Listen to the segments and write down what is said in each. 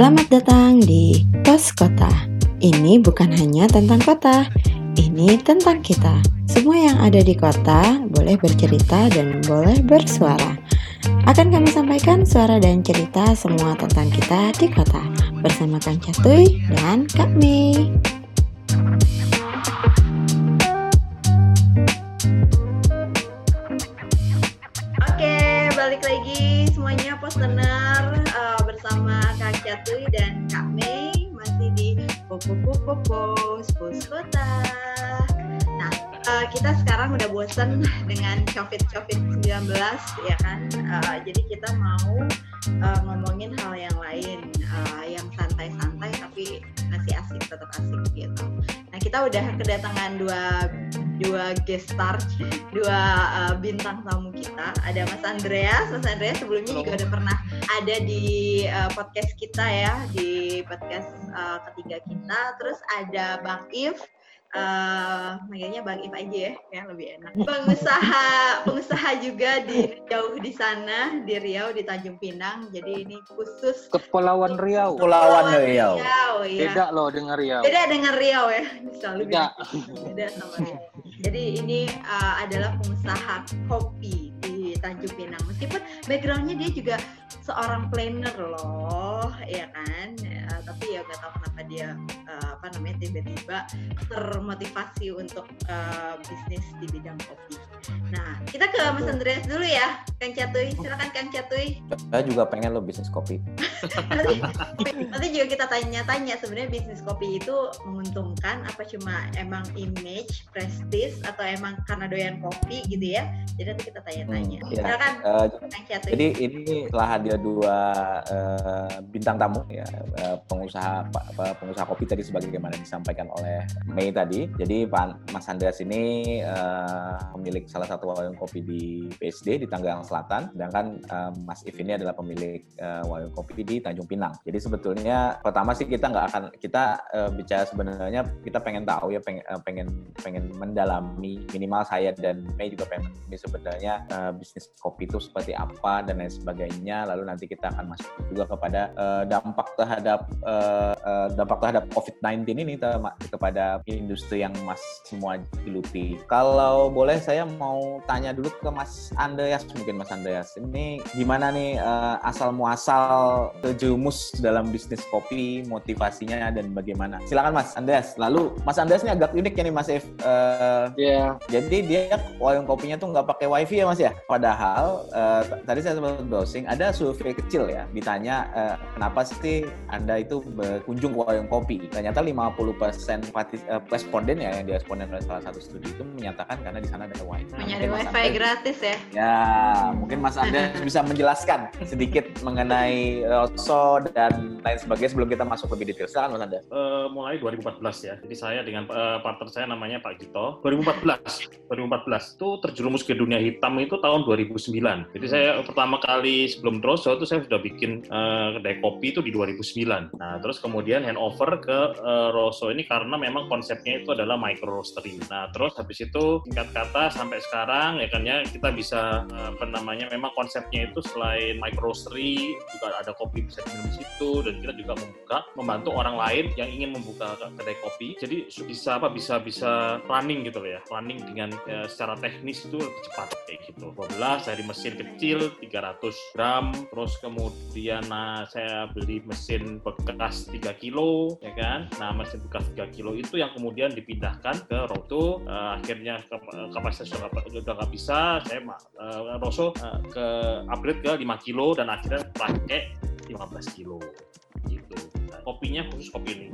Selamat datang di Pos Kota. Ini bukan hanya tentang kota, ini tentang kita. Semua yang ada di kota boleh bercerita dan boleh bersuara. Akan kami sampaikan suara dan cerita semua tentang kita di kota bersama Kang Catuy dan Kak Mei. COVID-19 ya kan. Uh, jadi kita mau uh, ngomongin hal yang lain uh, yang santai-santai tapi masih asik tetap asik gitu. Nah kita udah kedatangan dua dua guest star, dua uh, bintang tamu kita. Ada Mas Andreas, Mas Andreas sebelumnya Halo. juga udah pernah ada di uh, podcast kita ya di podcast uh, ketiga kita. Terus ada Bang If Uh, manggilnya Bang If aja ya, ya lebih enak. Pengusaha, pengusaha juga di jauh di sana di Riau di Tanjung Pinang. Jadi ini khusus Kepulauan Riau. Kepulauan Riau. Riau ya. Beda loh dengan Riau. Beda dengan Riau ya. Selalu Beda. beda sama Riau. Jadi ini uh, adalah pengusaha kopi di Tanjung Pinang. Meskipun backgroundnya dia juga seorang planner loh, ya kan. Uh, tapi ya nggak tahu kenapa dia uh, apa namanya tiba-tiba termotivasi untuk uh, bisnis di bidang kopi. Nah, kita ke Mas Andreas dulu ya, Kang Catuy. Silakan Kang Catuy. Saya juga pengen lo bisnis kopi. nanti, nanti juga kita tanya-tanya sebenarnya bisnis kopi itu menguntungkan apa cuma emang image, prestis atau emang karena doyan kopi gitu ya. Jadi nanti kita tanya-tanya. Hmm, iya. Silakan Eh, Kang Catuy. jadi ini telah hadir dua eh, bintang tamu ya eh, pengusaha pengusaha kopi tadi sebagaimana disampaikan oleh Mei tadi. Jadi Pak Mas Andreas ini eh, pemilik salah satu warung kopi di PSD di Tangerang Selatan, sedangkan eh, Mas If ini adalah pemilik eh, warung kopi di Tanjung Pinang. Jadi sebetulnya pertama sih kita nggak akan kita eh, bicara sebenarnya kita pengen tahu ya pengen eh, pengen pengen mendalami minimal saya dan Mei juga pengen sebenarnya eh, bisnis kopi itu seperti apa dan lain sebagainya. Lalu nanti kita akan masuk juga kepada eh, dampak terhadap eh, eh, dampak terhadap COVID-19 ini kepada industri yang Mas semua geluti. Kalau boleh saya mau tanya dulu ke Mas Andreas mungkin Mas Andreas. Ini gimana nih eh, asal muasal terjerumus dalam bisnis kopi, motivasinya dan bagaimana? Silakan Mas Andreas. Lalu Mas Andreas ini agak unik ya nih Mas If. Eh, Iya. jadi dia warung kopinya tuh nggak pakai wifi ya mas ya. Padahal t- tadi saya sempat browsing ada survei kecil ya. Ditanya eh, kenapa sih anda itu berkunjung ke warung kopi. Ternyata 50% partis- eh, responden ya yang diresponden oleh salah satu studi itu menyatakan karena di sana ada wifi. Nah, Mas wifi gratis ya. Ya, mungkin Mas Andreas bisa menjelaskan sedikit mengenai Rosso dan lain sebagainya sebelum kita masuk lebih detail. Silakan Mas Andreas. Eh, mulai 2014 ya. Jadi saya dengan eh, partner saya namanya Pak Gito. 2014, 2014 itu terjerumus ke dunia hitam itu tahun 2009. Jadi saya pertama kali sebelum Droso itu saya sudah bikin eh, kedai kopi itu di 2009. Nah, terus kemudian handover ke eh, Rosso ini karena memang konsepnya itu adalah micro roastery. Nah, terus habis itu singkat kata sampai sekarang ya kan ya kita bisa eh, apa namanya memang konsepnya itu selain micro roastery juga ada kopi bisa diminum di situ dan kita juga membuka membantu orang lain yang ingin membuka kedai kopi. Jadi bisa apa bisa bisa running gitu ya. Running dengan ya, secara teknis itu lebih cepat kayak gitu. 12 dari mesin kecil 300 gram terus kemudian nah saya beli mesin bekas 3 kilo ya kan. Nah, mesin bekas 3 kilo itu yang kemudian dipindahkan ke Roto. Eh, akhirnya kap- kapasitas sudah udah nggak bisa. Saya ma- eh, Rosso eh, ke upgrade ke 5 kilo dan akhirnya pakai 15 kilo kopinya khusus kopi ini.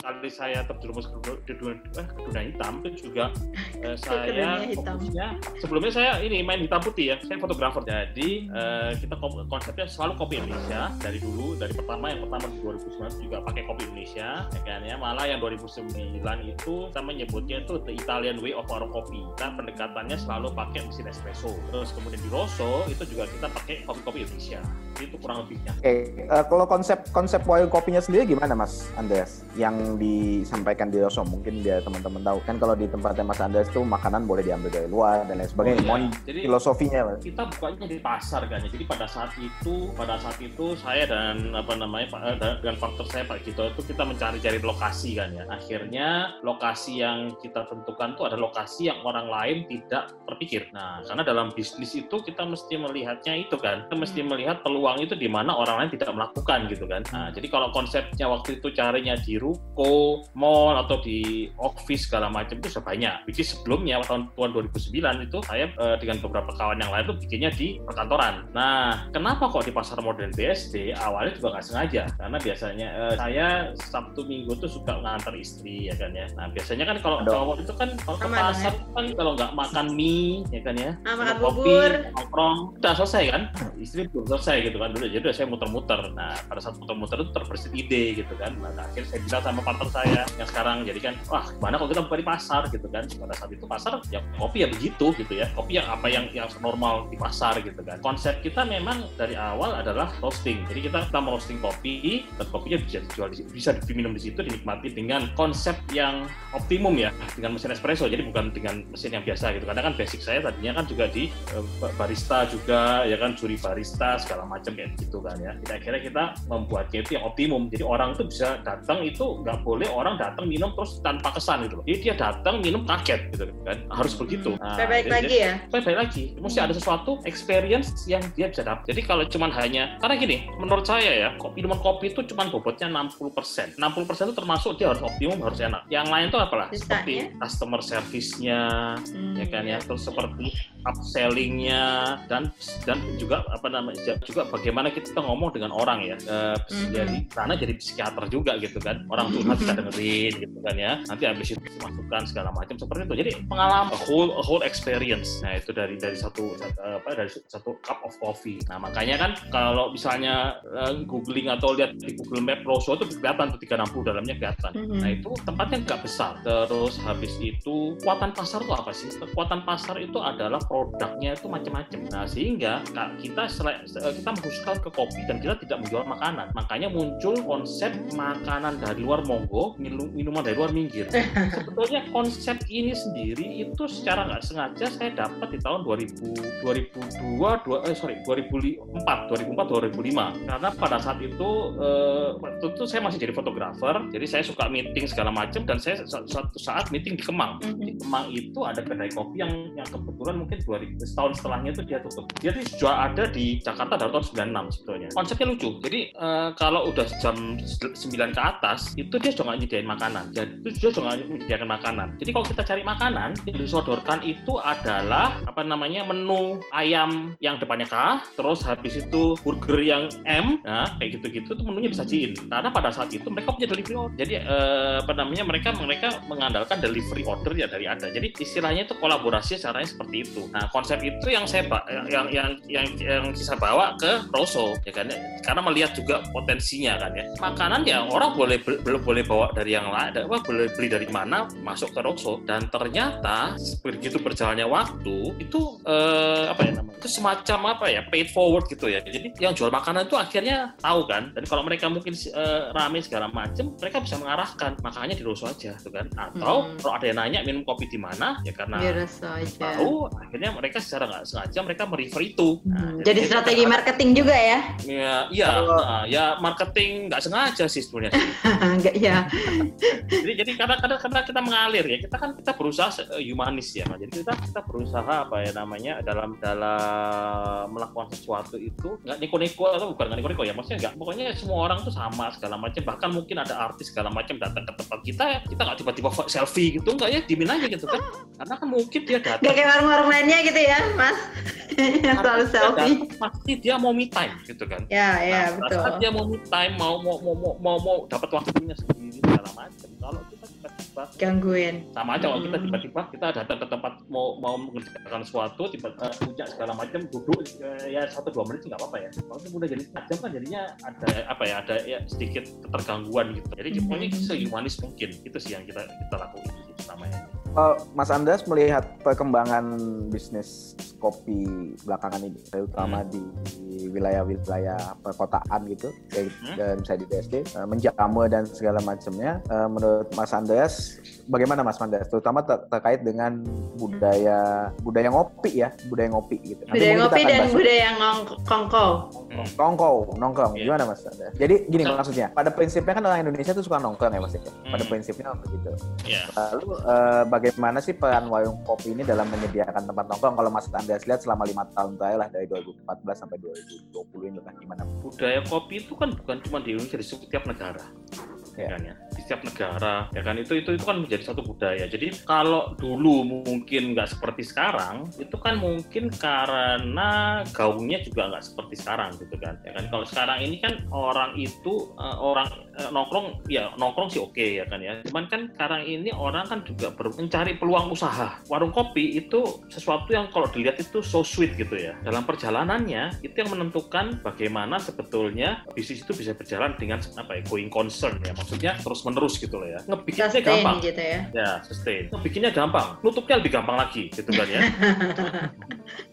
Kali saya terjerumus ke, dunia, eh, ke dunia hitam itu juga eh, saya hitam. fokusnya sebelumnya saya ini main hitam putih ya saya fotografer. Jadi eh, kita konsepnya selalu kopi Indonesia dari dulu dari pertama yang pertama di 2009 juga pakai kopi Indonesia ya kan ya. Malah yang 2009 itu kita menyebutnya itu the Italian way of our coffee kita pendekatannya selalu pakai mesin espresso. Terus kemudian di Rosso itu juga kita pakai kopi-kopi Indonesia. Itu kurang lebihnya. Oke, eh, kalau konsep konsep warung kopinya sendiri gimana gimana Mas Andreas yang disampaikan di Rosso mungkin biar teman-teman tahu kan kalau di tempatnya Mas Andreas itu makanan boleh diambil dari luar dan lain sebagainya. Oh, iya. Mohon Jadi- filosofinya Mas. kita bukanya di pasar kan ya. Jadi pada saat itu, pada saat itu saya dan apa namanya Pak eh, dan- partner saya Pak Gito itu kita mencari-cari lokasi kan ya. Akhirnya lokasi yang kita tentukan itu ada lokasi yang orang lain tidak terpikir. Nah, karena dalam bisnis itu kita mesti melihatnya itu kan. Kita mesti melihat peluang itu di mana orang lain tidak melakukan gitu kan. Nah, jadi kalau waktu itu carinya di ruko, mall atau di office segala macam itu sudah banyak. Jadi sebelumnya tahun, tahun 2009 itu saya eh, dengan beberapa kawan yang lain itu bikinnya di perkantoran. Nah, kenapa kok di pasar modern BSD? Awalnya juga nggak sengaja, karena biasanya eh, saya Sabtu Minggu tuh suka ngantar istri ya kan ya. Nah, biasanya kan kalau cowok itu kan kalau ke pasar kan kalau nggak makan mie ya kan ya, Ah, makan minum kopi, bubur. nongkrong, udah selesai kan? Istri belum selesai gitu kan dulu. Jadi udah saya muter-muter. Nah, pada saat muter-muter itu terbersit ide gitu kan. Nah, akhirnya saya bilang sama partner saya yang sekarang jadi kan, wah gimana kalau kita buka di pasar gitu kan? Pada saat itu pasar ya kopi ya begitu gitu ya. Kopi yang apa yang yang normal di pasar gitu kan. Konsep kita memang dari awal adalah roasting. Jadi kita kita mau roasting kopi dan kopinya bisa dijual di bisa diminum di situ dinikmati dengan konsep yang optimum ya dengan mesin espresso. Jadi bukan dengan mesin yang biasa gitu. Karena kan basic saya tadinya kan juga di eh, barista juga ya kan juri barista segala macam kayak gitu kan ya. Kita akhirnya kita membuatnya itu yang optimum. Jadi orang tuh bisa datang itu nggak boleh orang datang minum terus tanpa kesan gitu loh. Jadi dia datang minum kaget gitu kan. Harus begitu. Nah, Supaya balik jadi- lagi ya. supaya balik lagi. Mesti ada sesuatu experience yang dia bisa dapat. Jadi kalau cuman hanya karena gini menurut saya ya kopi minuman kopi itu cuman bobotnya 60% 60% itu termasuk dia harus optimum harus enak. Yang lain itu apalah? Seperti customer service-nya Hmm, ya kan ya? Terus seperti upselling-nya dan dan juga apa namanya juga bagaimana kita ngomong dengan orang ya. Eh, Mhm. jadi karena jadi psikiater juga gitu kan orang curhat kita dengerin gitu kan ya nanti habis itu masukkan segala macam seperti itu jadi pengalaman a whole a whole experience nah itu dari dari satu apa dari satu cup of coffee nah makanya kan kalau misalnya eh, googling atau lihat di Google Map Rosso itu kelihatan tuh 360 dalamnya kelihatan Mhm. Nah itu tempatnya nggak besar. Terus habis itu kekuatan pasar itu apa sih? Kekuatan pasar itu adalah produknya itu macam-macam. Nah sehingga kita eh, kita mengkhususkan ke kopi dan kita tidak menjual makanan. Makanya muncul konsep makanan dari luar monggo, minum- minuman dari luar minggir. Sebetulnya konsep ini sendiri itu secara nggak sengaja saya dapat di tahun 2000, 2002, dua, eh, sorry 2004, 2004, 2005. Karena pada saat itu eh, waktu itu saya masih jadi fotografer, jadi saya suka meeting segala macam dan saya su- suatu saat meeting di Kemang. Mhm. Di Kemang itu ada kedai kopi yang yang kebetulan mungkin 2000 setahun setelahnya itu dia tutup. Jadi sudah ada di Jakarta dari tahun 96 sebetulnya. Konsepnya lucu. Jadi eh, kalau udah jam 9 ke atas itu dia sudah nggak nyediain makanan. Jadi itu dia sudah nggak makanan. Jadi kalau kita cari makanan yang disodorkan itu adalah apa namanya menu ayam yang depannya K, terus habis itu burger yang M, nah kayak gitu-gitu tuh menunya disajiin. Karena pada saat itu mereka punya delivery order. Jadi eh, apa namanya mereka mereka mengandalkan delivery order ya dari ada. Jadi istilahnya itu kolaborasi caranya seperti itu. Nah konsep itu yang saya ba- yang yang yang yang bisa bawa ke Rosso ya kan karena melihat juga potensinya kan ya. Makanan ya orang boleh be- be- boleh bawa dari yang lain, ada- apa, boleh beli dari mana masuk ke Rosso dan ternyata begitu berjalannya waktu itu eh, apa ya namanya? Itu semacam apa ya paid forward gitu ya. Jadi yang jual makanan itu akhirnya tahu kan dan kalau mereka mungkin eh, rame segala macam mereka bisa mengarahkan makanya di Rosso aja gitu kan. Atau Hmm. kalau ada yang nanya minum kopi di mana ya karena aja. tahu akhirnya mereka secara nggak sengaja mereka merefer itu Nah, Hmm, Jadi strategi marketing juga ya? ya iya Kalau- nah, ya marketing nggak sengaja sih sebenarnya. Enggak ya. jadi jadi karena karena karena kita mengalir ya kita kan kita berusaha eh, humanis ya jadi kita kita berusaha apa ya namanya dalam dalam melakukan sesuatu itu nggak neko-neko atau bukan nggak neko-neko ya maksudnya nggak pokoknya semua orang tuh sama segala macam. Bahkan mungkin ada artis segala macam datang ke tempat kita ya kita nggak tiba-tiba selfie gitu nggak ya dimin aja gitu kan. Karena kan mungkin dia datang. Gak kayak warung-warung lainnya gitu ya, Mas? Yang selalu Dia selfie. pasti dia mau me time gitu kan Ya, ya, Nah, betul. saat dia mau me time mau mau mau mau mau, mau dapat waktunya sendiri segala macam kalau kita tiba-tiba Gangguin. sama aja kalau kita Hmm. tiba-tiba kita datang ke tempat mau mau mengerjakan sesuatu tiba punya segala macam duduk eh, ya satu dua menit sih nggak apa-apa ya kalau itu udah jadi setengah jam kan jadinya ada apa ya ada ya sedikit ketergangguan gitu jadi Hmm. pokoknya sehumanis mungkin itu sih yang kita kita lakukan namanya Eh, Mas Andas melihat perkembangan bisnis kopi belakangan ini, terutama di wilayah-wilayah perkotaan gitu, kayak Hmm. dan misalnya di BSD, eh, menjamu dan segala macamnya. Eh, menurut Mas Andreas, bagaimana Mas Andreas? Terutama ter- terkait dengan budaya budaya ngopi ya, budaya ngopi gitu. Nanti budaya ngopi dan bahas- budaya ngong kongko Hmm. Nongkrong. Iya. Gimana mas? Jadi gini maksudnya, pada prinsipnya kan orang Indonesia tuh suka nongkrong ya mas ya. Pada Hmm. prinsipnya begitu. Ya. Lalu eh, bagaimana sih peran warung kopi ini dalam menyediakan tempat nongkrong? Kalau Mas Andreas lihat selama lima tahun terakhir lah dari 2014 sampai 2020 ini lah gimana? budaya kopi itu kan bukan cuma di Indonesia di setiap negara Ya. kan ya di setiap negara ya kan itu itu itu kan menjadi satu budaya jadi kalau dulu mungkin nggak seperti sekarang itu kan mungkin karena gaungnya juga nggak seperti sekarang gitu kan ya kan kalau sekarang ini kan orang itu eh, orang nongkrong ya nongkrong sih oke ya kan ya. Cuman kan sekarang ini orang kan juga ber- mencari peluang usaha. Warung kopi itu sesuatu yang kalau dilihat itu so sweet gitu ya. Dalam perjalanannya itu yang menentukan bagaimana sebetulnya bisnis itu bisa berjalan dengan apa ya going concern ya. Maksudnya terus menerus gitu loh ya. Ngebikinnya sustain gampang. gitu ya. Ya sustain. Ngebikinnya gampang. Nutupnya lebih gampang lagi gitu kan ya.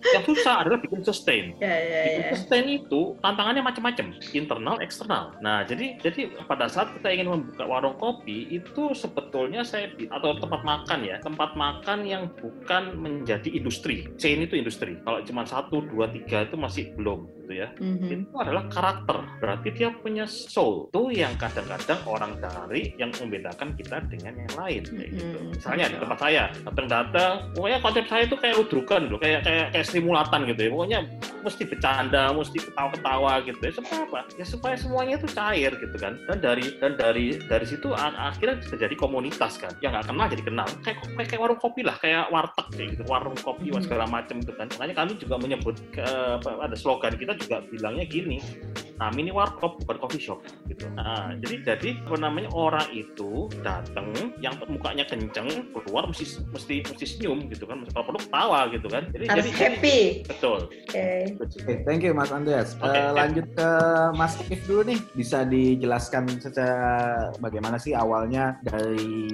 Yang susah adalah bikin sustain. Ya ya Bikin ya sustain itu tantangannya macam-macam, internal, eksternal. Nah, jadi jadi pada saat kita ingin membuka warung kopi itu sebetulnya saya atau tempat makan ya, tempat makan yang bukan menjadi industri. Chain itu industri. Kalau cuma satu, dua, tiga itu masih belum gitu ya. Mhm. Itu adalah karakter. Berarti dia punya soul. Itu yang kadang-kadang orang cari yang membedakan kita dengan yang lain kayak gitu. Mhm. Misalnya di tempat saya datang-datang, pokoknya konsep saya itu kayak udrukan loh, kayak kayak kayak stimulatan gitu ya. Pokoknya mesti bercanda, mesti ketawa-ketawa gitu ya. Supaya apa? Ya supaya semuanya itu cair gitu kan. Dan dari dan dari dari situ ak- akhirnya terjadi komunitas kan. Yang nggak kenal jadi kenal. Kayak, kayak kayak warung kopi lah, kayak warteg kayak gitu, warung kopi Hmm. segala macam gitu kan. Makanya kami juga menyebut eh, apa, ada slogan kita juga bilangnya gini. Nah, mini warkop bukan coffee shop gitu. Nah, jadi jadi apa namanya orang itu datang yang mukanya kenceng keluar mesti mesti mesti senyum gitu kan. Kalau perlu ketawa gitu kan. Jadi harus jadi happy betul. oke Oke, thank you Mas Andreas. Oke, Eh, ya. lanjut ke Mas If dulu nih. Bisa dijelaskan secara bagaimana sih awalnya dari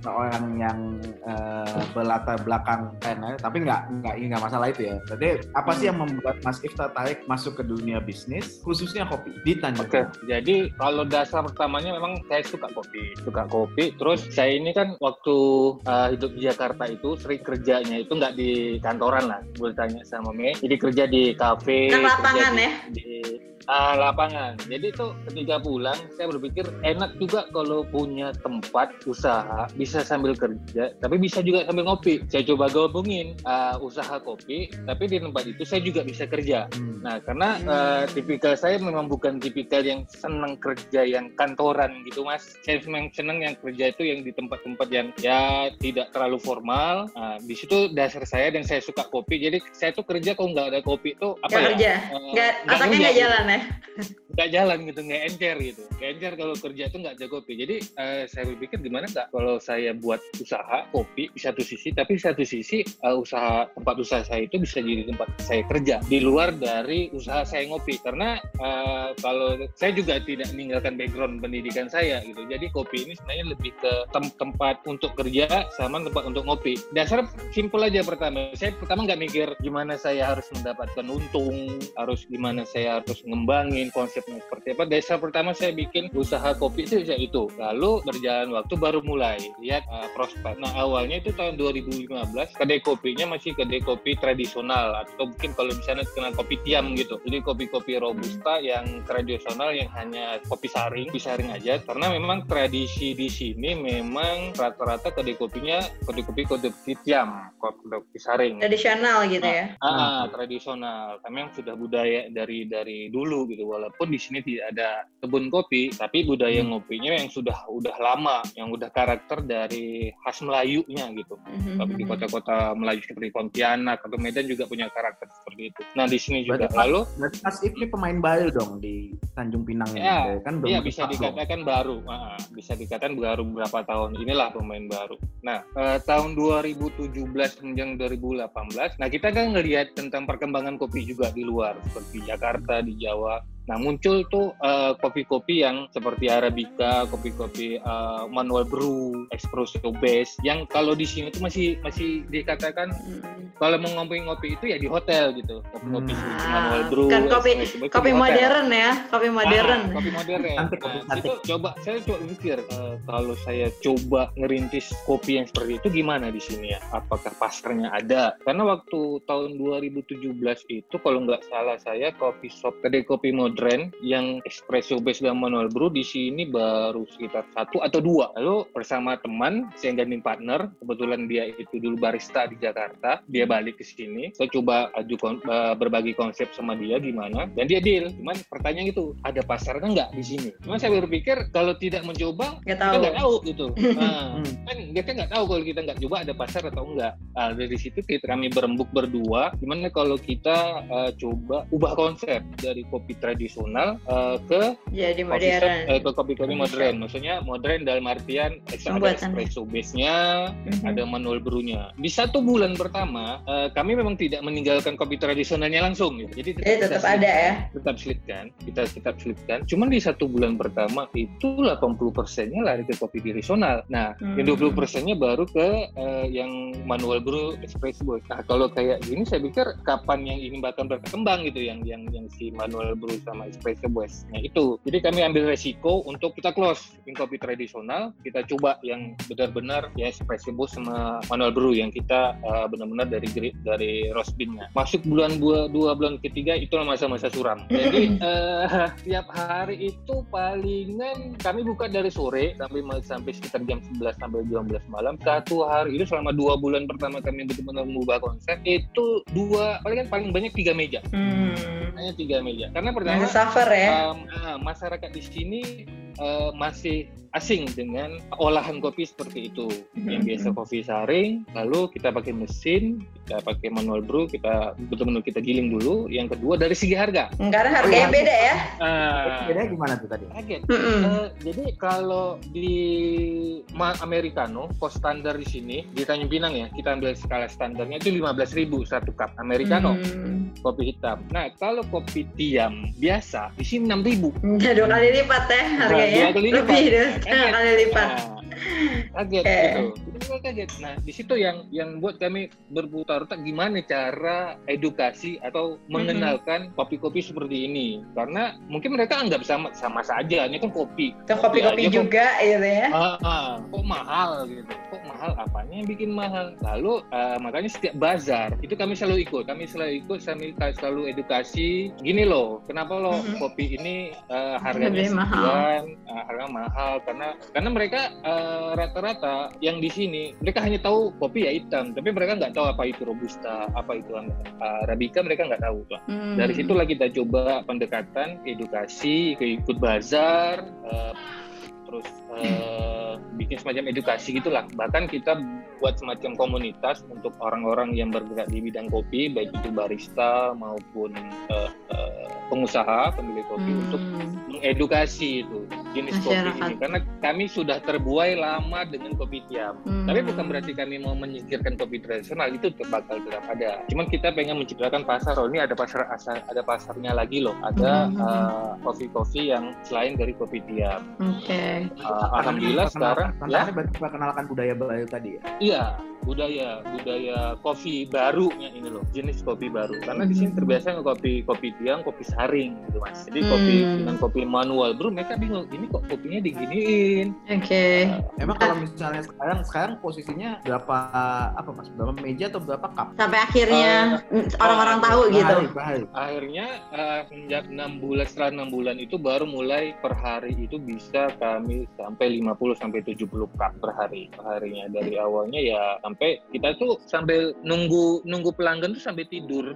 seorang yang eh, berlatar belakang PNL, tapi nggak nggak ini nggak masalah itu ya. Jadi apa sih yang membuat Mas If tertarik masuk ke dunia bisnis, khususnya kopi di Tanjung Oke, Pinang? jadi kalau dasar pertamanya memang saya suka kopi, suka kopi. Terus saya ini kan waktu uh, hidup di Jakarta itu sering kerjanya itu nggak di kantoran lah, boleh tanya sama Mei. Jadi kerja di kafe, Kan kerja di, ya? di ah, lapangan. Jadi itu ketika pulang saya berpikir enak juga kalau punya tempat usaha bisa sambil kerja, tapi bisa juga sambil ngopi. Saya coba gabungin uh, usaha kopi, tapi di tempat itu saya juga bisa kerja. Hmm. Nah, karena Hmm. eh, tipikal saya memang bukan tipikal yang senang kerja yang kantoran gitu, Mas. Saya memang senang yang kerja itu yang di tempat-tempat yang ya tidak terlalu formal. Nah, di situ dasar saya dan saya suka kopi. Jadi saya tuh kerja kalau nggak ada kopi itu apa nggak ya? kerja Eh, nggak nggak otaknya kerja nggak jalan ya nggak jalan gitu, nggak encer gitu. Nggak encer kalau kerja itu nggak ada kopi. Jadi eh, saya berpikir gimana nggak kalau saya buat usaha kopi di satu sisi, tapi di satu sisi eh, usaha tempat usaha saya itu bisa jadi tempat saya kerja di luar dari usaha saya ngopi. Karena eh, kalau saya juga tidak meninggalkan background pendidikan saya gitu. Jadi kopi ini sebenarnya lebih ke tem- tempat untuk kerja sama tempat untuk ngopi. Dasar simpel aja pertama. Saya pertama nggak mikir gimana saya harus mendapatkan untung, harus gimana saya harus ngembangin konsepnya seperti apa. Dasar pertama saya bikin usaha kopi itu ya itu. Lalu berjalan waktu baru mulai lihat uh, prospek. Nah awalnya itu tahun 2015 kedai kopinya masih kedai kopi tradisional atau mungkin kalau di sana kenal kopi tiam gitu. Jadi kopi-kopi robusta yang tradisional yang hanya kopi saring, kopi saring aja. Karena memang tradisi di sini memang rata-rata kedai kopinya kedai kopi kedai kopi tiam, kopi saring. tradisional gitu ya Ah, tradisional. Kami yang sudah budaya dari dari dulu gitu. Walaupun di sini tidak ada kebun kopi, tapi budaya Hmm. ngopinya yang sudah udah lama, yang udah karakter dari khas Melayunya gitu. Mhm, Tapi di mhm. kota-kota Melayu seperti Pontianak atau Medan juga punya karakter seperti itu. Nah di sini juga. Berarti- Lalu Berarti Mas ini pemain baru dong di Tanjung Pinang ini. Ya, kan belum Iya bisa dong. dikatakan baru, Ah, bisa dikatakan baru beberapa tahun inilah pemain baru. Nah eh, tahun 2017 menjelang 2018, nah kita kan ngelihat tentang perkembangan kopi juga di luar seperti Jakarta, di Jawa. up Nah muncul tuh eh, kopi-kopi yang seperti arabica, kopi-kopi eh, manual brew, espresso base, yang kalau di sini tuh masih masih dikatakan Hmm. kalau mau ngopi-ngopi itu ya di hotel gitu, kopi-kopi Hmm. manual brew, Kan kopi- Kopi hotel. modern ya, kopi modern. Ah, kopi modern. Kopi Nah, itu coba saya coba mikir eh, kalau saya coba ngerintis kopi yang seperti itu gimana di sini ya? Apakah pasarnya ada? Karena waktu tahun 2017 itu kalau nggak salah saya kopi shop kedai kopi modern yang espresso base dan manual brew di sini baru sekitar satu atau dua. Lalu bersama teman saya gandeng partner, kebetulan dia itu dulu barista di Jakarta, dia balik ke sini. Saya coba aju kon- eh, berbagi konsep sama dia gimana dan dia deal. Cuman pertanyaan itu ada pasarnya nggak di sini? Cuman saya berpikir kalau tidak mencoba Nggak kita tahu. nggak tahu gitu. Nah, Hmm. kan kita nggak tahu kalau kita nggak coba ada pasar atau enggak. Nah, dari situ kita kami berembuk berdua. Gimana kalau kita eh, coba ubah konsep dari kopi tradisional eh, ke Jadi coffee shop, modern. eh, ke kopi-kopi Coffee modern. Maksudnya modern dalam artian eh, ada espresso base-nya, Mhm. ada manual brew-nya. Di satu bulan pertama, eh, kami memang tidak meninggalkan kopi tradisionalnya langsung. Gitu. Jadi Jadi tetap kita ada ya. tetap selipkan, kita tetap selipkan. Cuman di satu bulan pertama itu 80 persennya lari ke kopi tradisional. Nah, Hmm. yang 20 persennya baru ke eh, yang manual brew espresso boy. Nah, kalau kayak gini saya pikir kapan yang ini bakal berkembang gitu yang yang yang si manual brew sama espresso boys. Nah, itu. Jadi kami ambil resiko untuk kita close in kopi tradisional, kita coba yang benar-benar ya espresso boy sama manual brew yang kita eh, benar-benar dari grid dari roast bean-nya. Masuk bulan dua, dua bulan ketiga itu masa-masa suram. Jadi eh, tiap hari itu palingan kami buka dari sore sampai sampai sekitar jam 11 sampai jam 12 malam. Satu hari itu selama dua bulan pertama kami benar-benar mengubah konsep itu dua paling paling banyak tiga meja. Hmm. Hanya tiga meja. Karena pertama Masih suffer ya. um, masyarakat di sini uh, masih asing dengan olahan kopi seperti itu. Yang Mhm. biasa kopi saring, lalu kita pakai mesin, kita pakai manual brew, kita betul-betul kita giling dulu. Yang kedua dari segi harga. Karena harganya beda ya. Ah, Bedanya gimana tuh tadi? kaget. Mm-mm. Eh, jadi kalau di Americano, cost standar di sini di Tanjung Pinang ya, kita ambil skala standarnya itu 15.000 satu cup Americano Hmm. kopi hitam. Nah, kalau kopi tiam biasa di sini 6.000. Ya, dua kali lipat ya harganya. dua kali lipat. Lebih setengah Kaget. kali lipat. Nah, kaget Oke. gitu. Itu juga kaget. Nah, di situ yang yang buat kami berputar otak gimana cara edukasi atau mengenalkan kopi-kopi seperti ini. Karena mungkin mereka anggap sama sama saja, ini kan kopi. Itu kopi-kopi aja kok. juga gitu ya. Ah, ah, kok mahal gitu kok mahal apanya yang bikin mahal lalu eh, makanya setiap bazar itu kami selalu ikut kami selalu ikut kami selalu edukasi gini loh kenapa lo Mhm. kopi ini eh, harganya Lebih mahal. sekian eh, harga mahal karena karena mereka eh, rata-rata yang di sini mereka hanya tahu kopi ya hitam tapi mereka nggak tahu apa itu robusta apa itu eh, arabica mereka nggak tahu tuh. Hmm. Dari situlah kita coba pendekatan, edukasi, ikut bazar, eh, terus eh, bikin semacam edukasi gitulah. Bahkan kita buat semacam komunitas untuk orang-orang yang bergerak di bidang kopi, baik itu barista maupun eh, eh, pengusaha pemilik kopi Hmm. untuk mengedukasi itu jenis kopi Masyarakat. ini. Karena kami sudah terbuai lama dengan kopi tiam. Hmm. Tapi bukan berarti kami mau menyingkirkan kopi tradisional itu bakal tetap ada. Cuman kita pengen menciptakan pasar. Oh ini ada pasar asal, ada pasarnya lagi loh. Ada Hmm. eh, kopi-kopi yang selain dari kopi tiam. Oke. Eh, Alhamdulillah sekarang ya Tantangannya berarti perkenalkan budaya baru tadi ya. Iya budaya budaya kopi barunya ini loh jenis kopi baru karena di sini Hmm. terbiasa kopi kopi tiang kopi saring gitu mas jadi kopi Hmm. dengan kopi manual bro mereka bingung ini kok kopinya diginiin Oke. Emang kalau misalnya sekarang sekarang posisinya berapa apa mas? Berapa meja atau berapa cup? Sampai akhirnya orang-orang tahu Per gitu. hari, per hari. akhirnya eh, sejak enam bulan setelah enam bulan itu baru mulai per hari itu bisa kami sampai 50 sampai 70 cup per hari perharinya dari awalnya ya sampai kita tuh sambil nunggu nunggu pelanggan tuh sampai tidur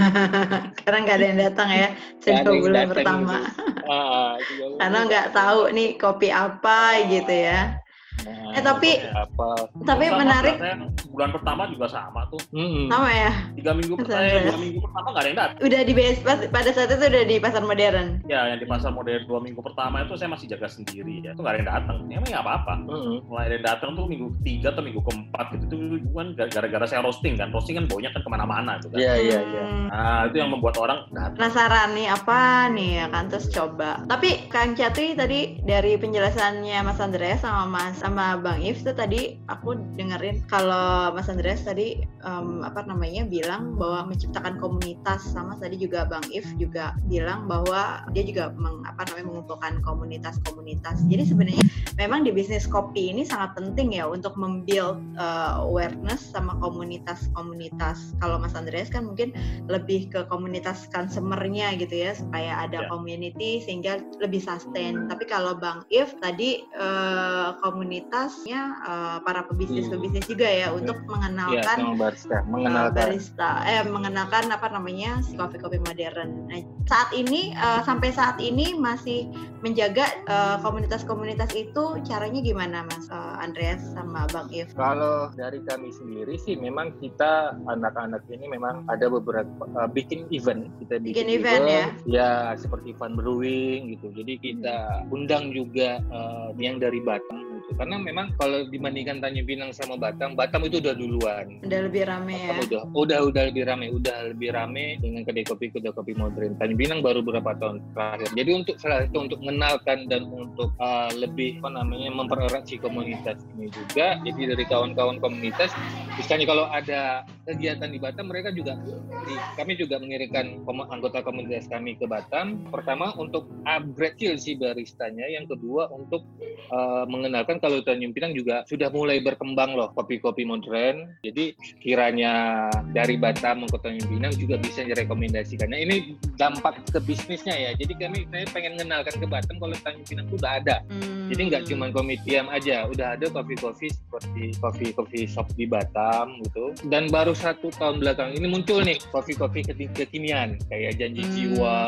Karena nggak ada yang datang ya yang bulan pertama. bulan Karena nggak tahu nih kopi apa gitu ya. Nah, Eh, tapi- apa? Tapi Sama, menarik saya bulan pertama juga sama tuh. Mm-mm. sama ya. Tiga minggu pertama, Andreas. dua minggu pertama nggak ada yang datang. Udah di BS pas- pada saat itu udah di pasar modern. Ya, yang di pasar modern dua minggu pertama itu saya masih jaga sendiri ya. Itu nggak ada yang datang. Ya, emang nggak apa-apa. Mm-mm. Mulai ada yang datang tuh minggu ketiga atau minggu keempat gitu. Itu kan gara-gara saya roasting kan. Roasting kan baunya kan ke mana-mana tuh kan. Iya iya iya. Hmm. Nah, itu yang membuat orang datang. penasaran nih apa nih ya kan terus coba tapi Kang Catri tadi dari penjelasannya Mas Andreas sama Mas sama Bang If tuh tadi aku dengerin kalau Mas Andreas tadi em, apa namanya bilang bahwa menciptakan komunitas sama tadi juga Bang If juga bilang bahwa dia juga meng, apa namanya mengumpulkan komunitas-komunitas jadi sebenarnya memang di bisnis kopi ini sangat penting ya untuk membuild eh, awareness sama komunitas-komunitas kalau Mas Andreas kan mungkin lebih ke komunitas consumernya gitu ya supaya ada Ya. community sehingga lebih sustain. Tapi kalau Bang If tadi eh, komunitasnya eh, para pebisnis-pebisnis juga ya untuk Iya mengenalkan sama barista, eh, mengenalkan. barista eh mengenalkan apa namanya si kopi-kopi modern. Nah, saat ini eh, sampai saat ini masih menjaga komunitas-komunitas itu caranya gimana Mas Eh, Andreas sama Bang If? Kalau dari kami sendiri sih memang kita anak-anak ini memang ada beberapa uh, bikin event kita bikin, Bikin event ya? ya seperti fun brewing gitu jadi kita undang juga uh, yang dari Batam gitu. Karena memang kalau dibandingkan Tanjung Pinang sama Batam Batam itu udah duluan. Udah lebih rame ya. Batam udah udah udah lebih rame udah lebih rame dengan kedai kopi kedai kopi modern. Tanjung Pinang baru beberapa tahun terakhir. Jadi untuk salah satu untuk mengenalkan dan untuk uh, lebih apa namanya mempererat si komunitas ini juga jadi dari kawan-kawan komunitas misalnya kalau ada kegiatan di Batam mereka juga di- kami juga mengirimkan anggota komunitas kami ke Batam. Pertama untuk upgrade skill si baristanya. Yang kedua untuk uh, mengenalkan kalau Tanjung Pinang juga sudah mulai berkembang loh kopi-kopi modern jadi kiranya dari Batam ke Tanjung Pinang juga bisa direkomendasikan. Nah ini dampak ke bisnisnya ya. Jadi kami saya pengen mengenalkan ke Batam kalau Tanjung Pinang itu udah ada. Hmm. Jadi nggak cuma komitiam aja, udah ada kopi-kopi seperti kopi-kopi shop di Batam gitu. Dan baru satu tahun belakang ini muncul nih kopi-kopi kekinian kayak Janji Hmm. Jiwa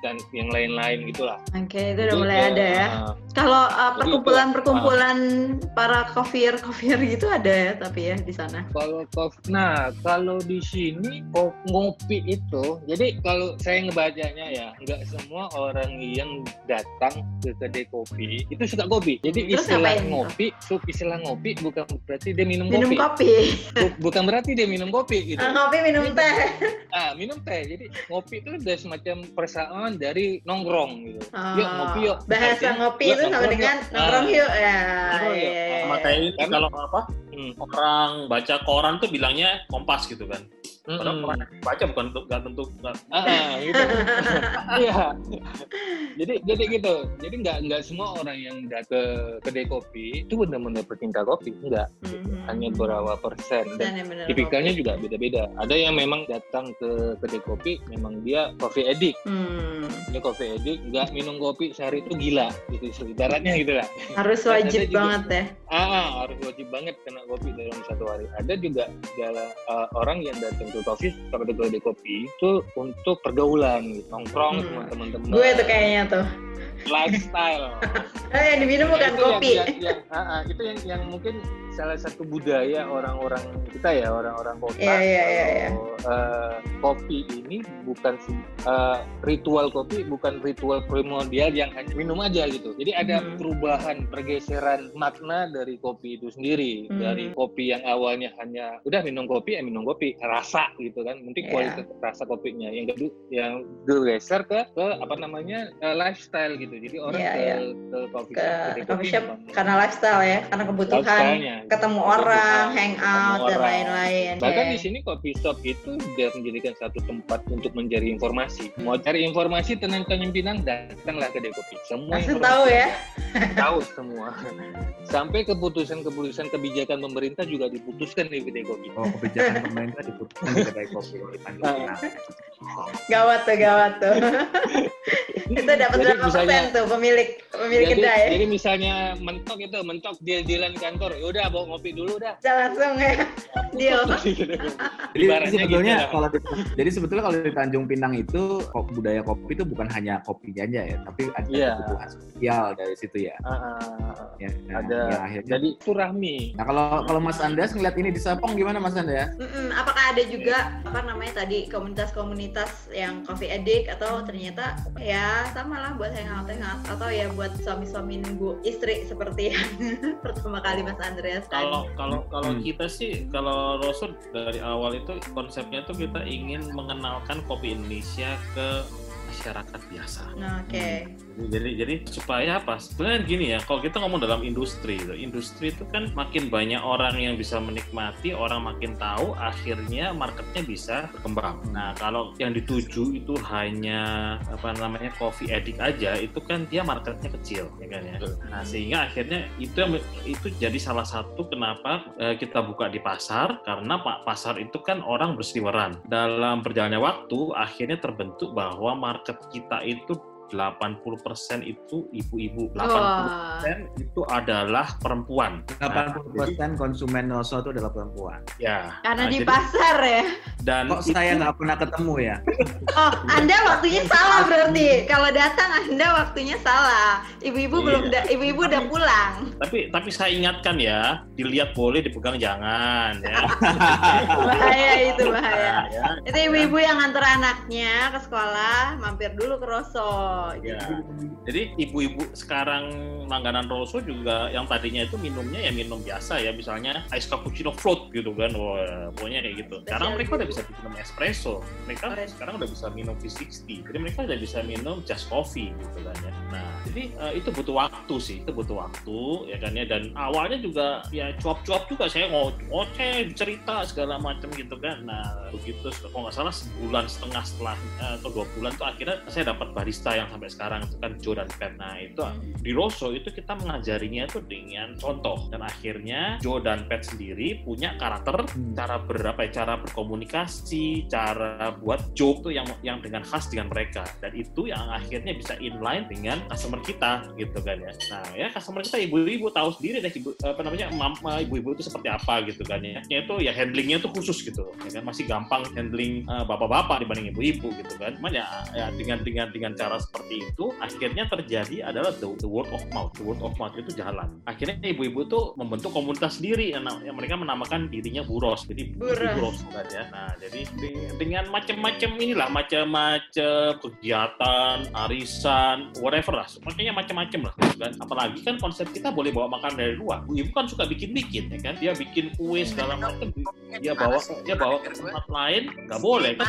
dan yang lain-lain gitulah. Oke, itu udah Itu, mulai ada ya. uh, Kalau uh, Jadi perkumpulan-perkumpulan para courier-courier gitu ada ya tapi ya di sana. Kalau kopi, nah kalau di sini ngopi itu, jadi kalau saya ngebacanya ya, nggak semua orang yang datang ke kedai kopi itu suka kopi. Jadi Terus istilah ngopi, sub istilah ngopi bukan berarti dia minum, Minum kopi, kopi. Bu- bukan berarti dia minum kopi gitu. Ah, kopi minum teh. Ah, minum teh. Jadi ngopi itu udah semacam persamaan dari nongkrong gitu. Oh, Yuk ngopi yuk. Bahasa Artinya, ngopi itu sama dengan yuk. nongkrong Ah, yuk ya. Nongkrong yuk. iya, iya, Sama iya. kayak ini Kan- kalau apa hmm, orang baca koran tuh bilangnya kompas gitu kan. Padahal koran yang baca bukan untuk nggak tentu nggak Ah, ah, gitu. Iya. Jadi jadi gitu. Jadi nggak nggak semua orang yang datang ke kedai kopi itu benar-benar pecinta kopi, enggak. Mhm. Hanya berapa persen dan tipikalnya kopi. juga beda-beda. Ada yang memang datang ke kedai kopi memang dia coffee addict. Hmm, Dia coffee addict, nggak minum kopi sehari itu gila gitu ibaratnya gitu lah. harus wajib juga- banget ya. Ah, ah, harus wajib banget kena kopi dalam satu hari. Ada juga segala uh, orang yang datang ke kopi atau ke kedai kopi itu untuk pergaulan, gitu. nongkrong Hmm. sama teman-teman. Gue tuh kayaknya tuh. lifestyle. Eh, yang diminum bukan Itu yang- kopi. yang- yang- ah, ah, itu yang yang mungkin salah satu budaya orang-orang kita ya orang-orang kota. Iya, iya, iya, iya. Kalau, eh, kopi ini bukan eh, ritual kopi bukan ritual primordial yang hanya minum aja gitu. Jadi ada Hmm. perubahan pergeseran makna dari kopi itu sendiri. Hmm. Dari kopi yang awalnya hanya udah minum kopi ya minum kopi rasa gitu kan. Mungkin Iya. kualitas rasa kopinya yang kedua yang bergeser ke ke apa namanya eh, lifestyle gitu. Jadi orang Iya, ke, iya. ke coffee Ke shop, kedai coffee kopi shop karena lifestyle ya, karena kebutuhan lifestyle-nya. Ketemu orang, hangout dan lain-lain. Bahkan Ya. di sini coffee shop itu sudah menjadikan satu tempat untuk mencari informasi. Mau cari informasi tentang Pinang, datanglah ke kedai kopi. Semua Langsung tahu ya. Tahu semua. Sampai keputusan-keputusan kebijakan pemerintah juga diputuskan di kedai kopi. Oh, kebijakan pemerintah diputuskan di kedai kopi Tanjung Pinang. Gawat tuh, gawat tuh. itu dapat berapa persen tuh pemilik Pemilik jadi, kedai ya. jadi misalnya mentok itu mentok di kantor ya udah bawa ngopi dulu dah Bisa langsung ya. Deal. Jadi Ibaratnya sebetulnya gitu kalau di, jadi sebetulnya kalau di Tanjung Pinang itu kok- budaya kopi itu bukan hanya kopinya aja ya, tapi ada Iya. kebutuhan sosial dari situ ya. Ah, ah, ya nah, ada ya, akhirnya. jadi turahmi Nah kalau kalau Mas Andas ngeliat ini di Serpong gimana Mas Andas? Mm-mm, apakah ada juga apa namanya tadi komunitas-komunitas yang coffee addict atau ternyata ya sama lah buat hangout hangout atau ya buat suami-suami nunggu istri seperti yang pertama kali Mas Andreas tadi. Kalau kalau kalau Hmm. kita sih kalau Rosun dari awal itu konsepnya tuh kita ingin mengenalkan kopi Indonesia ke masyarakat biasa. Nah, Oke. Jadi jadi supaya apa? Sebenarnya gini ya, kalau kita ngomong dalam industri, gitu, industri itu kan makin banyak orang yang bisa menikmati, orang makin tahu, akhirnya marketnya bisa berkembang. Nah kalau yang dituju itu hanya apa namanya coffee addict aja, itu kan dia marketnya kecil, ya kan ya. Nah sehingga akhirnya itu yang itu jadi salah satu kenapa eh, kita buka di pasar karena pak pasar itu kan orang berseliweran. Dalam perjalannya waktu akhirnya terbentuk bahwa market kita itu 80% itu ibu-ibu, 80% Wah. itu adalah perempuan. Nah, 80% konsumen Noso itu adalah perempuan. ya. Karena nah, di jadi- pasar ya. dan Kok itu- saya nggak pernah ketemu ya? Oh, Anda waktunya salah berarti. Kalau datang Anda waktunya salah. Ibu-ibu Iya. belum da- ibu-ibu udah pulang. tapi tapi saya ingatkan ya, dilihat boleh, dipegang jangan ya. Bahaya itu bahaya. Nah, ya. Itu ibu-ibu yang nganter anaknya ke sekolah, mampir dulu ke Ya. Jadi ibu-ibu sekarang langganan Rosso juga yang tadinya itu minumnya ya minum biasa ya, misalnya ice cappuccino float gitu kan, wah pokoknya kayak gitu. Sekarang mereka udah bisa minum espresso, mereka sekarang udah bisa minum V60, jadi mereka udah bisa minum just coffee gitu kan ya. Nah, jadi eh, itu butuh waktu sih, itu butuh waktu ya kan ya. Dan awalnya juga ya cuap-cuap juga saya ngo- ngoceh, cerita segala macam gitu kan. Nah begitu kalau nggak salah sebulan setengah setelah eh, atau dua bulan tuh akhirnya saya dapat barista yang sampai sekarang itu kan Joe dan Pat. Nah itu di Rosso itu kita mengajarinya itu dengan contoh dan akhirnya Joe dan Pat sendiri punya karakter cara berapa ya, cara berkomunikasi, cara buat joke tuh yang yang dengan khas dengan mereka dan itu yang akhirnya bisa inline dengan customer kita gitu kan ya. Nah ya customer kita ibu-ibu tahu sendiri deh ibu apa namanya mam- ibu-ibu itu seperti apa gitu kan ya. Ya itu ya handlingnya tuh khusus gitu ya kan masih gampang handling eh, bapak-bapak dibanding ibu-ibu gitu kan. Cuman ya, ya dengan dengan dengan cara seperti itu akhirnya terjadi adalah the, the word of mouth. The word of mouth itu jalan. Akhirnya ibu-ibu tuh membentuk komunitas sendiri yang, yang mereka menamakan dirinya buros. Jadi Buros. buros kan ya. Nah, jadi de- dengan macam-macam inilah macam-macam kegiatan, arisan, whatever lah. Makanya macam-macam lah. gitu kan. Apalagi kan konsep kita boleh bawa makan dari luar. Ibu kan suka bikin-bikin ya kan. Dia bikin kue segala macam. Dia bawa dia bawa ke tempat lain nggak boleh kan.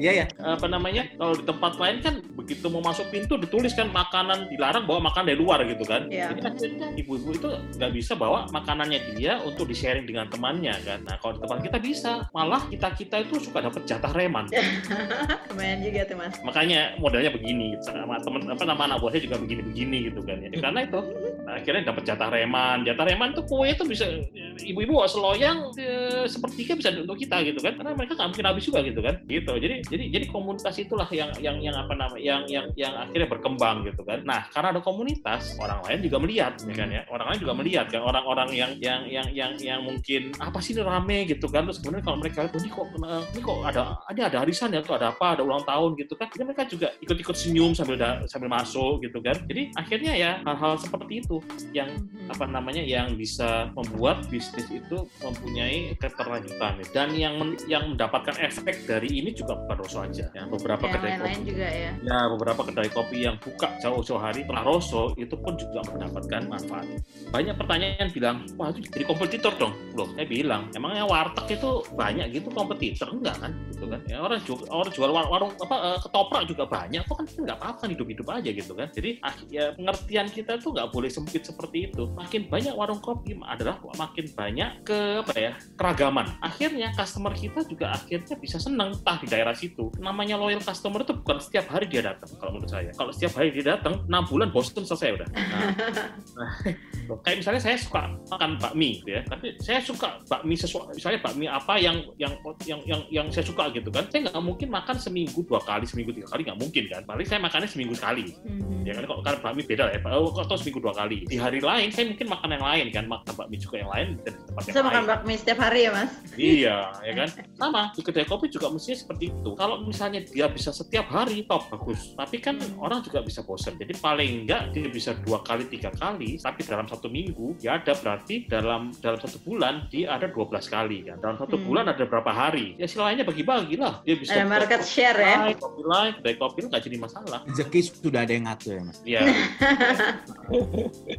Iya ya. Apa namanya? Kalau di tempat lain kan begitu mau masuk pintu ditulis kan makanan dilarang bawa makan dari luar gitu kan. Iya. Jadi akhirnya ibu-ibu itu nggak bisa bawa makanannya dia untuk di sharing dengan temannya kan. Nah kalau di tempat kita bisa, malah kita kita itu suka dapat jatah reman. Lumayan juga tuh Mas. Makanya modelnya begini sama teman apa nama anak buahnya juga begini-begini gitu kan ya. Karena itu nah, akhirnya dapat jatah reman. Jatah reman tuh kue itu bisa ibu-ibu bawa seloyang eh, sepertiga bisa untuk kita gitu kan. Karena mereka nggak mungkin habis juga gitu kan. Gitu. Jadi jadi jadi komunitas itulah yang yang yang apa namanya yang yang yang akhirnya berkembang gitu kan. Nah, karena ada komunitas, orang lain juga melihat ya kan ya. Orang lain juga melihat kan orang-orang yang yang yang yang yang mungkin apa sih ini rame gitu kan. Terus kemudian kalau mereka lihat "Oh, ini kok eh, ini kok ada ada ada arisan ya atau ada apa, ada ulang tahun gitu kan. Jadi mereka juga ikut-ikut senyum sambil da- sambil masuk gitu kan. Jadi akhirnya ya hal-hal seperti itu yang apa namanya yang bisa membuat bisnis itu mempunyai keterlanjutan dan yang men- yang mendapatkan efek dari ini juga bukan Rosso aja ya beberapa Yang kedai kopi juga ya. ya beberapa kedai kopi yang buka jauh-jauh hari setelah Rosso itu pun juga mendapatkan manfaat. Banyak pertanyaan bilang wah itu jadi kompetitor dong. Loh saya bilang emangnya warteg itu banyak gitu kompetitor? Enggak kan gitu kan. Ya orang jual orang jual war- warung apa eh, ketoprak juga banyak kok kan nggak apa-apa hidup-hidup aja gitu kan. Jadi ya pengertian kita tuh nggak boleh sempit seperti itu. Makin banyak warung kopi adalah makin banyak ke apa ya keragaman. Akhirnya customer kita juga akhirnya bisa senang entah di daerah situ. Namanya loyal customer itu bukan setiap hari dia datang kalau menurut saya. Kalau setiap hari dia datang enam bulan bosen selesai udah. Nah, nah, kayak misalnya saya suka makan bakmi gitu ya tapi saya suka bakmi sesuatu misalnya bakmi apa yang yang yang yang yang saya suka gitu kan saya nggak mungkin makan seminggu dua kali seminggu tiga kali nggak mungkin kan. Paling saya makannya seminggu sekali. Mhm. ya kan kalau kan bakmi beda lah ya atau seminggu dua kali. Di hari lain saya mungkin makan yang lain kan makan bakmi juga yang lain dan tempat yang Bisa makan bakmi setiap hari ya mas? iya ya kan. Sama di kedai kopi juga mestinya seperti itu. Kalau misalnya dia bisa setiap hari top bagus tapi kan Hmm. orang juga bisa bosan jadi paling enggak dia bisa dua kali tiga kali tapi dalam satu minggu ya ada berarti dalam dalam satu bulan dia ada 12 kali kan dalam satu Hmm. bulan ada berapa hari ya silanya bagi-bagi lah dia bisa Ada market share ya? Lain, kopi lain kedai kopi nggak jadi masalah Rezeki sudah ada yang ngatur ya mas. Iya.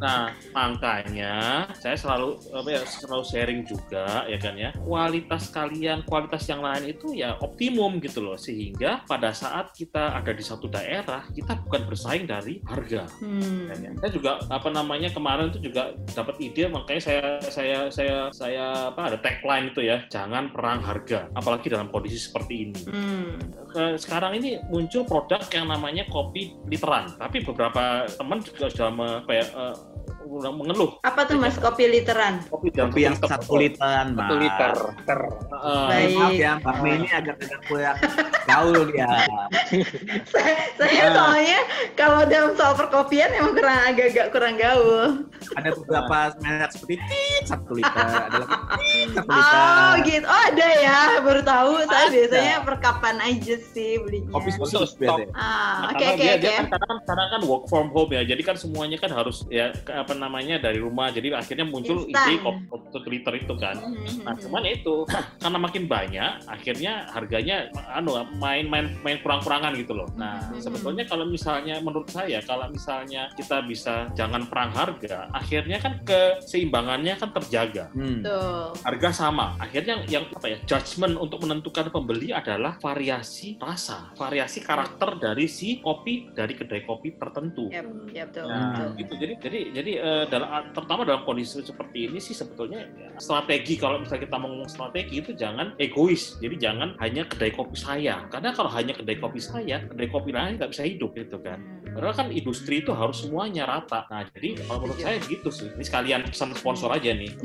nah, makanya saya selalu apa ya selalu sharing juga ya kan ya. Kualitas kalian, kualitas yang lain itu ya optimum gitu loh sehingga pada saat kita ada di satu daerah, kita bukan bersaing dari harga. Hmm. Kan? Saya juga apa namanya kemarin itu juga dapat ide makanya saya saya saya saya apa ada tagline itu ya, jangan perang harga apalagi dalam kondisi seperti ini Hmm. sekarang ini muncul produk yang namanya kopi literan. Tapi beberapa teman juga sudah me- apa ya, eh, udah mengeluh Apa tuh mas kopi literan? kopi Kopi yang satu literan mas. Satu liter. ter. Eh, Baik. Maaf ya, Mbak Mei ini agak-agak kurang gaul dia. saya saya Ah. soalnya kalau dalam soal perkopian emang kurang agak-agak kurang gaul. Ada beberapa merek seperti tit satu liter, ada satu Oh liter. gitu. Oh ada ya, baru tahu. Saya Ada. biasanya perkapan aja sih belinya. Kopi khusus biasanya. Ah, Nah, oke karena oke dia, oke. kan karena, kan karena kan work from home ya, jadi kan semuanya kan harus ya ke- apa namanya dari rumah, jadi akhirnya muncul Instan. ide kopi liter itu kan. Mhm. Nah, cuman itu karena makin banyak, akhirnya harganya anu main-main main kurang-kurangan gitu loh. Nah, Hmm. sebetulnya kalau misalnya menurut saya kalau misalnya kita bisa jangan perang harga, akhirnya kan keseimbangannya kan terjaga. Hmm. Tuh. Harga sama. Akhirnya yang apa ya? Judgment untuk menentukan pembeli adalah variasi rasa, variasi karakter dari si kopi dari kedai kopi tertentu. Yap betul. Nah, betul. gitu. Jadi jadi jadi eh, dalam terutama dalam kondisi seperti ini sih sebetulnya ya, strategi kalau misalnya kita ngomong strategi itu jangan egois. Jadi jangan hanya kedai kopi saya. Karena kalau hanya kedai kopi saya, kedai kopi lain nggak bisa hidup gitu kan. Padahal kan industri itu harus semuanya rata. Nah, jadi kalau menurut saya gitu sih. Ini sekalian pesan sponsor aja nih.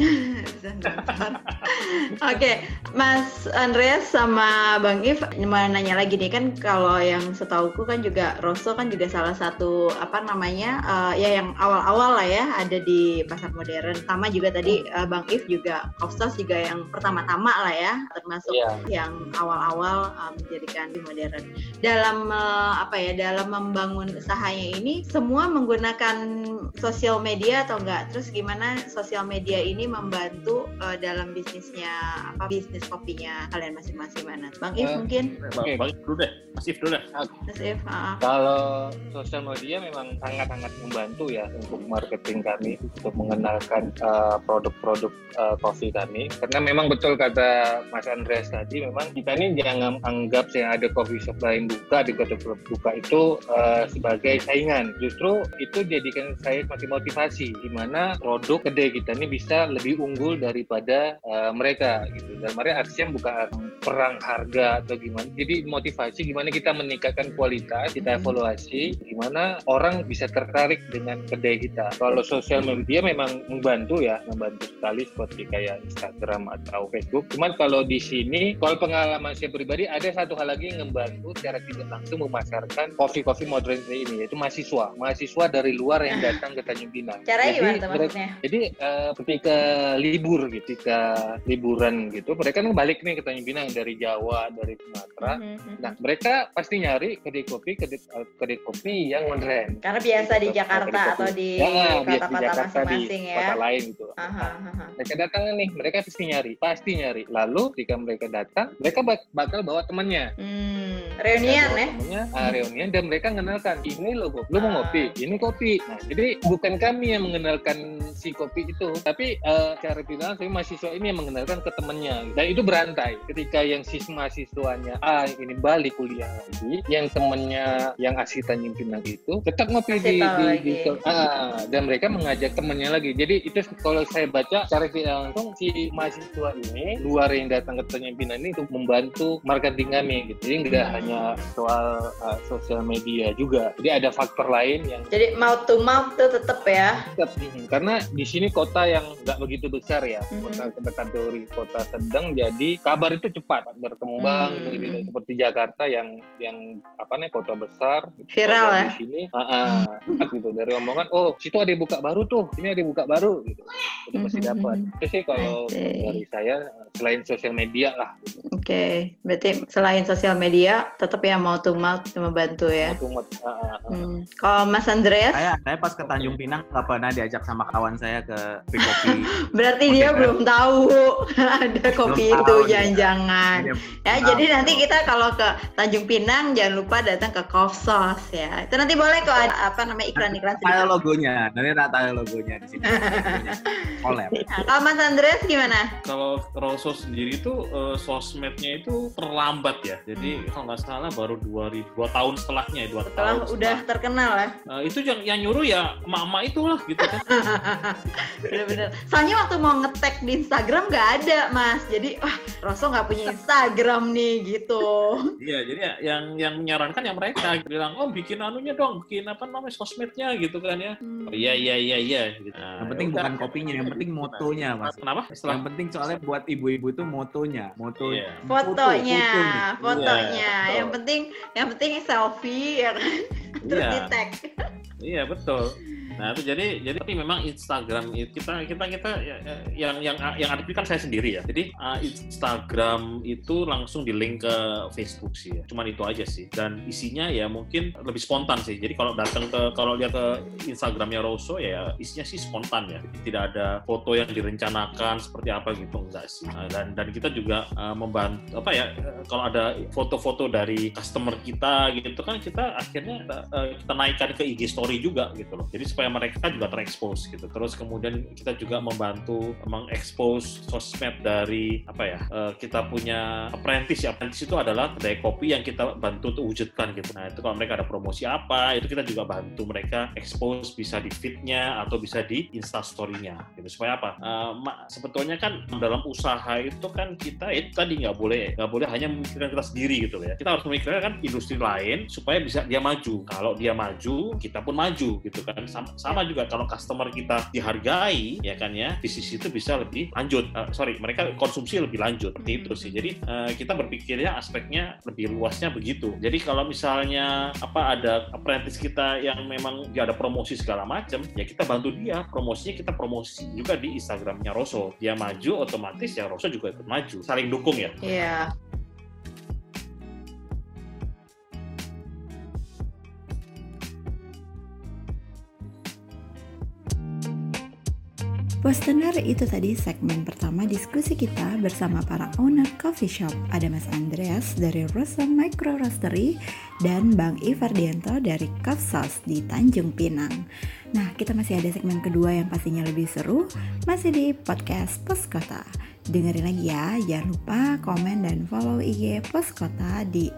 Oke, Mas Andreas sama Bang If mau nanya lagi nih kan kalau yang setauku kan juga Rosso kan juga salah satu apa namanya eh, ya yang awal-awal lah ya ada di pasar modern. Sama juga tadi eh, Bang If juga Kostos juga yang pertama-tama lah ya termasuk Iya. yang awal-awal eh, menjadikan di modern. Dalam eh, apa ya dalam membangun usahanya ini semua menggunakan sosial media atau enggak? Terus gimana sosial media ini membantu eh, dalam bisnisnya apa bisnis kopinya kalian masing-masing mana? Bang If Eh, mungkin, Oke. Bang dulu deh, Mas If dulu deh. Mas If. ah. Kalau sosial media memang sangat-sangat membantu ya untuk marketing kami untuk mengenalkan uh, produk-produk uh, coffee kami. Karena memang betul kata Mas Andreas tadi, memang kita ini jangan anggap yang ada coffee shop lain buka di kota buka itu uh, sebagai saingan. Justru itu jadikan saya semakin motivasi di mana produk kedai kita ini bisa lebih unggul daripada uh, mereka gitu. Dan mereka aksinya bukan perang harga atau gimana. Jadi motivasi gimana kita meningkatkan kualitas, kita Mhm. evaluasi gimana orang bisa tertarik dengan kedai kita. Kalau sosial media memang membantu ya, membantu sekali seperti kayak Instagram atau Facebook. Cuman kalau di sini, kalau pengalaman saya pribadi ada satu hal lagi yang membantu secara tidak langsung memasarkan kopi-kopi modern ini yaitu mahasiswa, mahasiswa dari luar yang datang ke Tanjung Pinang. Caranya Jadi, gimana mereka- jadi eh, ketika libur gitu, ketika liburan gitu, mereka kan balik nih ke Tanjung Pinang dari Jawa, dari Sumatera. Mhm. Nah, mereka pasti nyari kedai kopi, kedai, eh, kedai kopi yang modern. Karena biasa di Gitu, Jakarta atau di Ya, kota-kota masing-masing ya. kota lain gitu. Aha, aha. Mereka datang nih, mereka pasti nyari, pasti nyari. Lalu ketika mereka datang, mereka bak- bakal bawa temannya. Hmm, reunian ya? temennya, ah, reunian dan mereka mengenalkan ini loh, Bob. lu mau Ah. ngopi, ini kopi. Nah, jadi bukan kami yang mengenalkan si kopi itu, tapi eh, cara bilang saya mahasiswa ini yang mengenalkan ke temannya. Dan itu berantai. Ketika yang si mahasiswanya ah ini balik kuliah lagi, yang temannya yang asli Tanjung Pinang itu tetap ngopi di, di, lagi. di- ah, dan mereka mengajak temannya lagi. Jadi itu kalau saya baca secara tidak langsung si mahasiswa ini luar yang datang ke Tanjung Pinang ini untuk membantu marketing kami gitu. Jadi nggak Hmm. hanya soal uh, sosial media juga. Jadi ada faktor lain yang Jadi mouth to mouth tuh tetap ya. tetap hmm, karena di sini kota yang nggak begitu besar ya Mhm. kota kategori kota sedang jadi kabar itu cepat berkembang Hmm. gitu seperti Jakarta yang yang apa nih kota besar Viral ya? di sini ah, cepat gitu dari omongan oh situ ada yang buka baru tuh ini ada yang buka baru gitu itu pasti Mhm. dapat itu sih kalau dari saya selain sosial media lah gitu. Oke, berarti selain sosial media tetap ya mouth to mouth membantu ya. Mut-mut, ah, ah, ah. Hmm. Kalau Mas Andreas, Saya saya pas ke Tanjung Pinang nggak pernah diajak sama kawan saya ke kopi. berarti dia belum tahu ada kopi Belum itu jangan-jangan. Dia Ya, tahu. jadi nanti kita kalau ke Tanjung Pinang jangan lupa datang ke Coffee Sauce ya. Itu nanti boleh kok ada apa namanya iklan-iklan Ada sedikit. logonya, nanti tak tahu logonya di sini. Nah, Kalau Mas Andreas gimana? Kalau Rosso sendiri itu eh, sosmednya itu terlambat ya. Jadi kalau nggak salah baru 2000 dua tahun setelahnya ya, dua Setelah tahun. udah terkenal ya. Eh, itu yang yang nyuruh ya emak-emak itulah gitu kan. Bener-bener. Soalnya waktu mau ngetek di Instagram nggak ada, Mas. Jadi, wah, Rosso nggak punya Instagram nih, gitu. Iya, jadi ya, yang yang menyarankan yang mereka bilang, "Oh, bikin anunya dong, bikin apa namanya sosmednya gitu kan ya." Hmm. Oh, iya iya iya iya gitu. Nah, Yang penting ya bukan kopinya, yang penting motonya, Mas. Kenapa? Setelah Yang penting soalnya buat ibu-ibu itu motonya, moto Iya. Fotonya, foto nih. fotonya. Iya, yang penting, yang penting selfie, ya kan? Terus Iya. di tag. Iya betul. Nah itu jadi jadi tapi memang Instagram itu kita kita kita ya, ya, yang yang yang kan saya sendiri ya. Jadi uh, Instagram itu langsung di link ke Facebook sih ya. Cuman itu aja sih. Dan isinya ya mungkin lebih spontan sih. Jadi kalau datang ke kalau lihat ke Instagramnya Rosso ya isinya sih spontan ya. Jadi tidak ada foto yang direncanakan seperti apa gitu enggak sih. Nah, dan dan kita juga uh, membantu apa ya uh, kalau ada foto-foto dari customer kita gitu kan kita akhirnya uh, kita naikkan ke IG story juga gitu loh. Jadi supaya mereka juga terekspos gitu. Terus kemudian kita juga membantu mengekspos sosmed dari apa ya? uh, kita punya apprentice ya. Apprentice itu adalah kedai kopi yang kita bantu untuk wujudkan gitu. Nah, itu kalau mereka ada promosi apa, itu kita juga bantu mereka expose bisa di feed-nya atau bisa di Insta story-nya gitu. Supaya apa? Uh, sebetulnya kan dalam usaha itu kan kita itu tadi nggak boleh nggak boleh hanya memikirkan kita sendiri gitu ya. Kita harus memikirkan kan industri lain supaya bisa dia maju. Kalau dia maju, kita pun maju gitu kan. Sama, sama juga kalau customer kita dihargai ya kan ya, bisnis itu bisa lebih lanjut. Uh, sorry, mereka konsumsi lebih lanjut seperti itu sih. Jadi uh, kita berpikirnya aspeknya lebih luasnya begitu. Jadi kalau misalnya apa ada apprentice kita yang memang dia ada promosi segala macam, ya kita bantu dia promosinya kita promosi juga di Instagramnya Rosso. Dia maju otomatis ya Rosso juga ikut maju. Saling dukung ya. Iya. Postener itu tadi segmen pertama diskusi kita bersama para owner coffee shop. Ada Mas Andreas dari Rosa Micro Roastery dan Bang Ivardianto dari Sauce di Tanjung Pinang. Nah, kita masih ada segmen kedua yang pastinya lebih seru, masih di podcast Pos Kota. Dengerin lagi ya, jangan lupa komen dan follow IG Pos Kota di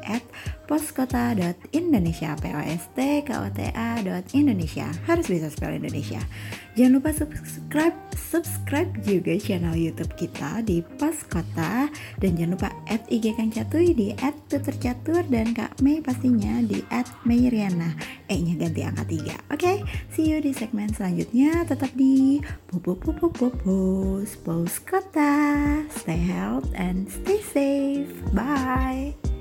@poskota.indonesia p o s t k o t a Indonesia harus bisa spell Indonesia. Jangan lupa subscribe subscribe juga channel YouTube kita di Pos Kota dan jangan lupa add IG Kang Catuy di @tuturcatur dan Kak Mei pastinya di @meiriana. E-nya ganti angka 3. Oke, see you di segmen selanjutnya tetap di Pupupupupupus Pos Kota. Stay healthy and stay safe. Bye.